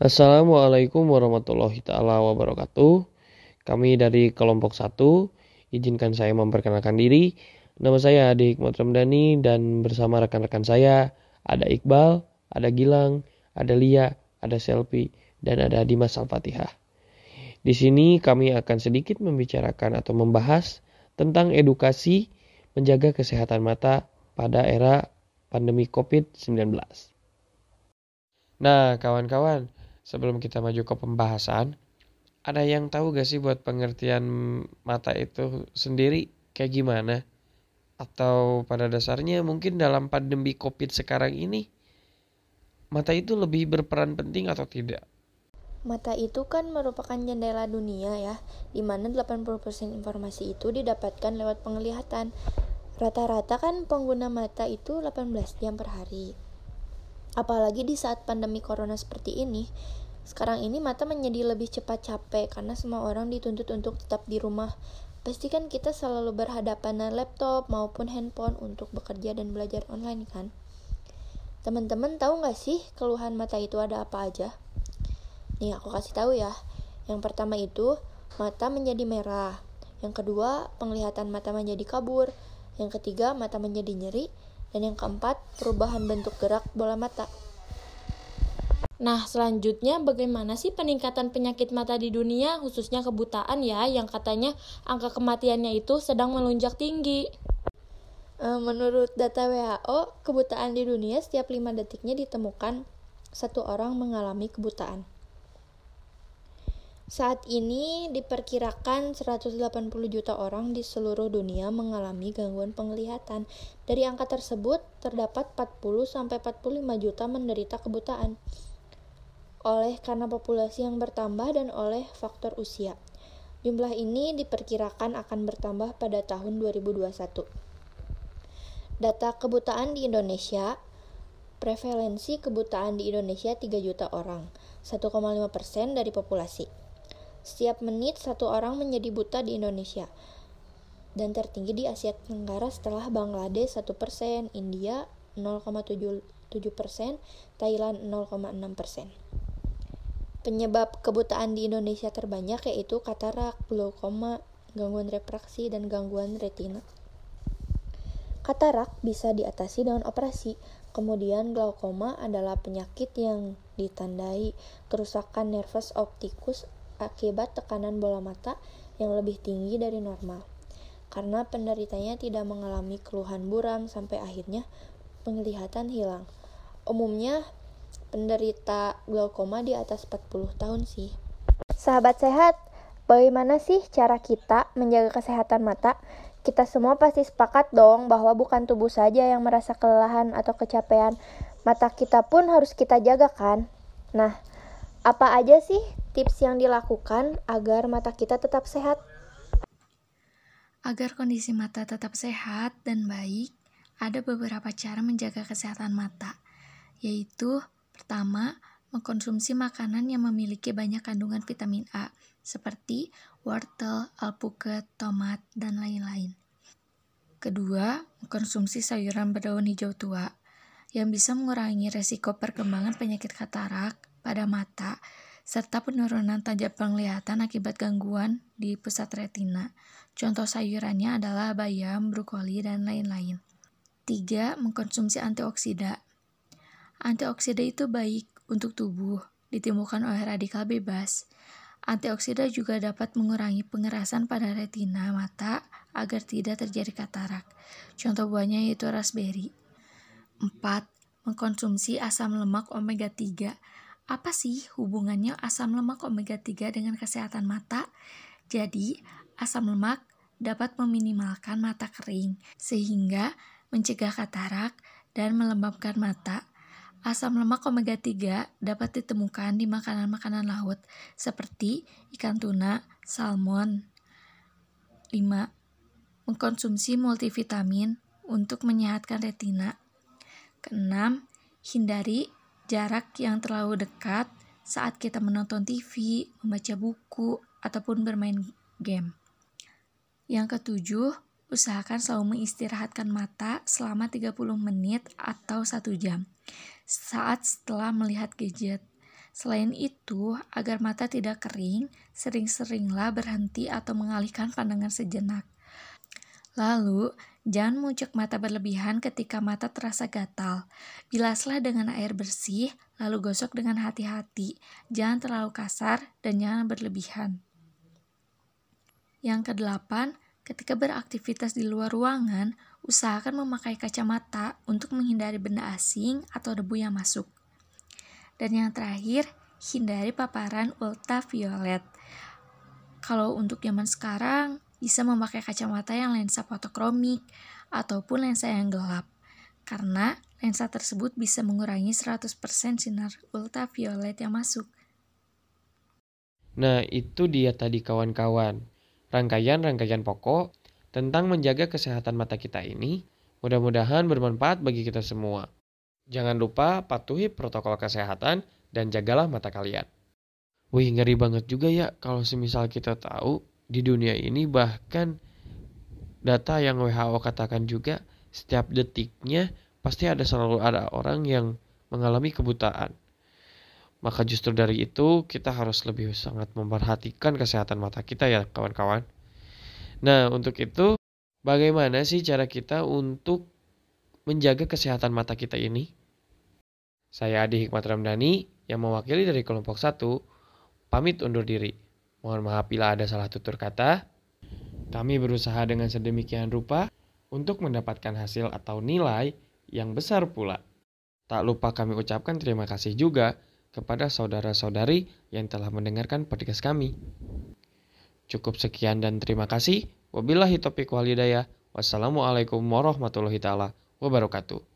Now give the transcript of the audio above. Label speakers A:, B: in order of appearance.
A: Assalamualaikum warahmatullahi taala wabarakatuh. Kami dari kelompok 1, izinkan saya memperkenalkan diri. Nama saya Adi Hikmat Ramdhani dan bersama rekan-rekan saya ada Iqbal, ada Gilang, ada Lia, ada Selfie, dan ada Dimas Al-Fatihah. Di sini kami akan sedikit membicarakan atau membahas tentang edukasi menjaga kesehatan mata pada era pandemi COVID-19. Nah, kawan-kawan, sebelum kita maju ke pembahasan, ada yang tahu gak sih buat pengertian mata itu sendiri kayak gimana? Atau pada dasarnya mungkin dalam pandemi COVID sekarang ini, mata itu lebih berperan penting atau tidak?
B: Mata itu kan merupakan jendela dunia ya, di mana 80% informasi itu didapatkan lewat penglihatan. Rata-rata kan pengguna mata itu 18 jam per hari. Apalagi di saat pandemi corona seperti ini, sekarang ini mata menjadi lebih cepat capek karena semua orang dituntut untuk tetap di rumah. Pastikan kita selalu berhadapan dengan laptop maupun handphone untuk bekerja dan belajar online kan. Teman-teman tahu nggak sih keluhan mata itu ada apa aja? Nih aku kasih tahu ya. Yang pertama itu mata menjadi merah. Yang kedua penglihatan mata menjadi kabur. Yang ketiga, mata menjadi nyeri. Dan yang keempat, perubahan bentuk gerak bola mata. Nah, selanjutnya bagaimana sih peningkatan penyakit mata di dunia, khususnya kebutaan ya, yang katanya angka kematiannya itu sedang melonjak tinggi. Eh, menurut data WHO, kebutaan di dunia setiap 5 detiknya ditemukan satu orang mengalami kebutaan. Saat ini diperkirakan 180 juta orang di seluruh dunia mengalami gangguan penglihatan. Dari angka tersebut terdapat 40 sampai 45 juta menderita kebutaan. Oleh karena populasi yang bertambah dan oleh faktor usia. Jumlah ini diperkirakan akan bertambah pada tahun 2021. Data kebutaan di Indonesia Prevalensi kebutaan di Indonesia 3 juta orang, 1,5% dari populasi. Setiap menit satu orang menjadi buta di Indonesia dan tertinggi di Asia Tenggara setelah Bangladesh 1%, India 0,77%, Thailand 0,6%. Penyebab kebutaan di Indonesia terbanyak yaitu katarak, glaukoma, gangguan refraksi, dan gangguan retina. Katarak bisa diatasi dengan operasi, kemudian glaukoma adalah penyakit yang ditandai kerusakan nervus optikus akibat tekanan bola mata yang lebih tinggi dari normal. Karena penderitanya tidak mengalami keluhan buram sampai akhirnya penglihatan hilang. Umumnya penderita glaukoma di atas 40 tahun sih. Sahabat sehat, bagaimana sih cara kita menjaga kesehatan mata? Kita semua pasti sepakat dong bahwa bukan tubuh saja yang merasa kelelahan atau kecapean, mata kita pun harus kita jaga kan? Nah, apa aja sih tips yang dilakukan agar mata kita tetap sehat?
C: Agar kondisi mata tetap sehat dan baik, ada beberapa cara menjaga kesehatan mata, yaitu pertama, mengkonsumsi makanan yang memiliki banyak kandungan vitamin A, seperti wortel, alpukat, tomat, dan lain-lain. Kedua, mengkonsumsi sayuran berdaun hijau tua, yang bisa mengurangi resiko perkembangan penyakit katarak pada mata serta penurunan tajam penglihatan akibat gangguan di pusat retina. Contoh sayurannya adalah bayam, brokoli, dan lain-lain. 3. Mengkonsumsi antioksida. Antioksida itu baik untuk tubuh, ditimbulkan oleh radikal bebas. Antioksida juga dapat mengurangi pengerasan pada retina mata agar tidak terjadi katarak. Contoh buahnya yaitu raspberry. 4. Mengkonsumsi asam lemak omega 3 apa sih hubungannya asam lemak omega 3 dengan kesehatan mata? Jadi, asam lemak dapat meminimalkan mata kering sehingga mencegah katarak dan melembabkan mata. Asam lemak omega 3 dapat ditemukan di makanan-makanan laut seperti ikan tuna, salmon. 5. Mengkonsumsi multivitamin untuk menyehatkan retina. Keenam, hindari jarak yang terlalu dekat saat kita menonton TV, membaca buku, ataupun bermain game. Yang ketujuh, usahakan selalu mengistirahatkan mata selama 30 menit atau 1 jam saat setelah melihat gadget. Selain itu, agar mata tidak kering, sering-seringlah berhenti atau mengalihkan pandangan sejenak. Lalu, jangan mengucek mata berlebihan ketika mata terasa gatal. Bilaslah dengan air bersih, lalu gosok dengan hati-hati. Jangan terlalu kasar dan jangan berlebihan. Yang kedelapan, ketika beraktivitas di luar ruangan, usahakan memakai kacamata untuk menghindari benda asing atau debu yang masuk. Dan yang terakhir, hindari paparan ultraviolet. Kalau untuk zaman sekarang, bisa memakai kacamata yang lensa fotokromik ataupun lensa yang gelap. Karena lensa tersebut bisa mengurangi 100% sinar ultraviolet yang masuk.
A: Nah, itu dia tadi kawan-kawan. Rangkaian-rangkaian pokok tentang menjaga kesehatan mata kita ini mudah-mudahan bermanfaat bagi kita semua. Jangan lupa patuhi protokol kesehatan dan jagalah mata kalian. Wih, ngeri banget juga ya kalau semisal kita tahu di dunia ini bahkan data yang WHO katakan juga setiap detiknya pasti ada selalu ada orang yang mengalami kebutaan. Maka justru dari itu kita harus lebih sangat memperhatikan kesehatan mata kita ya kawan-kawan. Nah untuk itu bagaimana sih cara kita untuk menjaga kesehatan mata kita ini? Saya Adi Hikmat Ramdhani yang mewakili dari kelompok 1, pamit undur diri. Mohon maaf bila ada salah tutur kata. Kami berusaha dengan sedemikian rupa untuk mendapatkan hasil atau nilai yang besar pula. Tak lupa kami ucapkan terima kasih juga kepada saudara-saudari yang telah mendengarkan podcast kami. Cukup sekian dan terima kasih. Wabillahi taufiq walhidayah. Wassalamualaikum warahmatullahi taala wabarakatuh.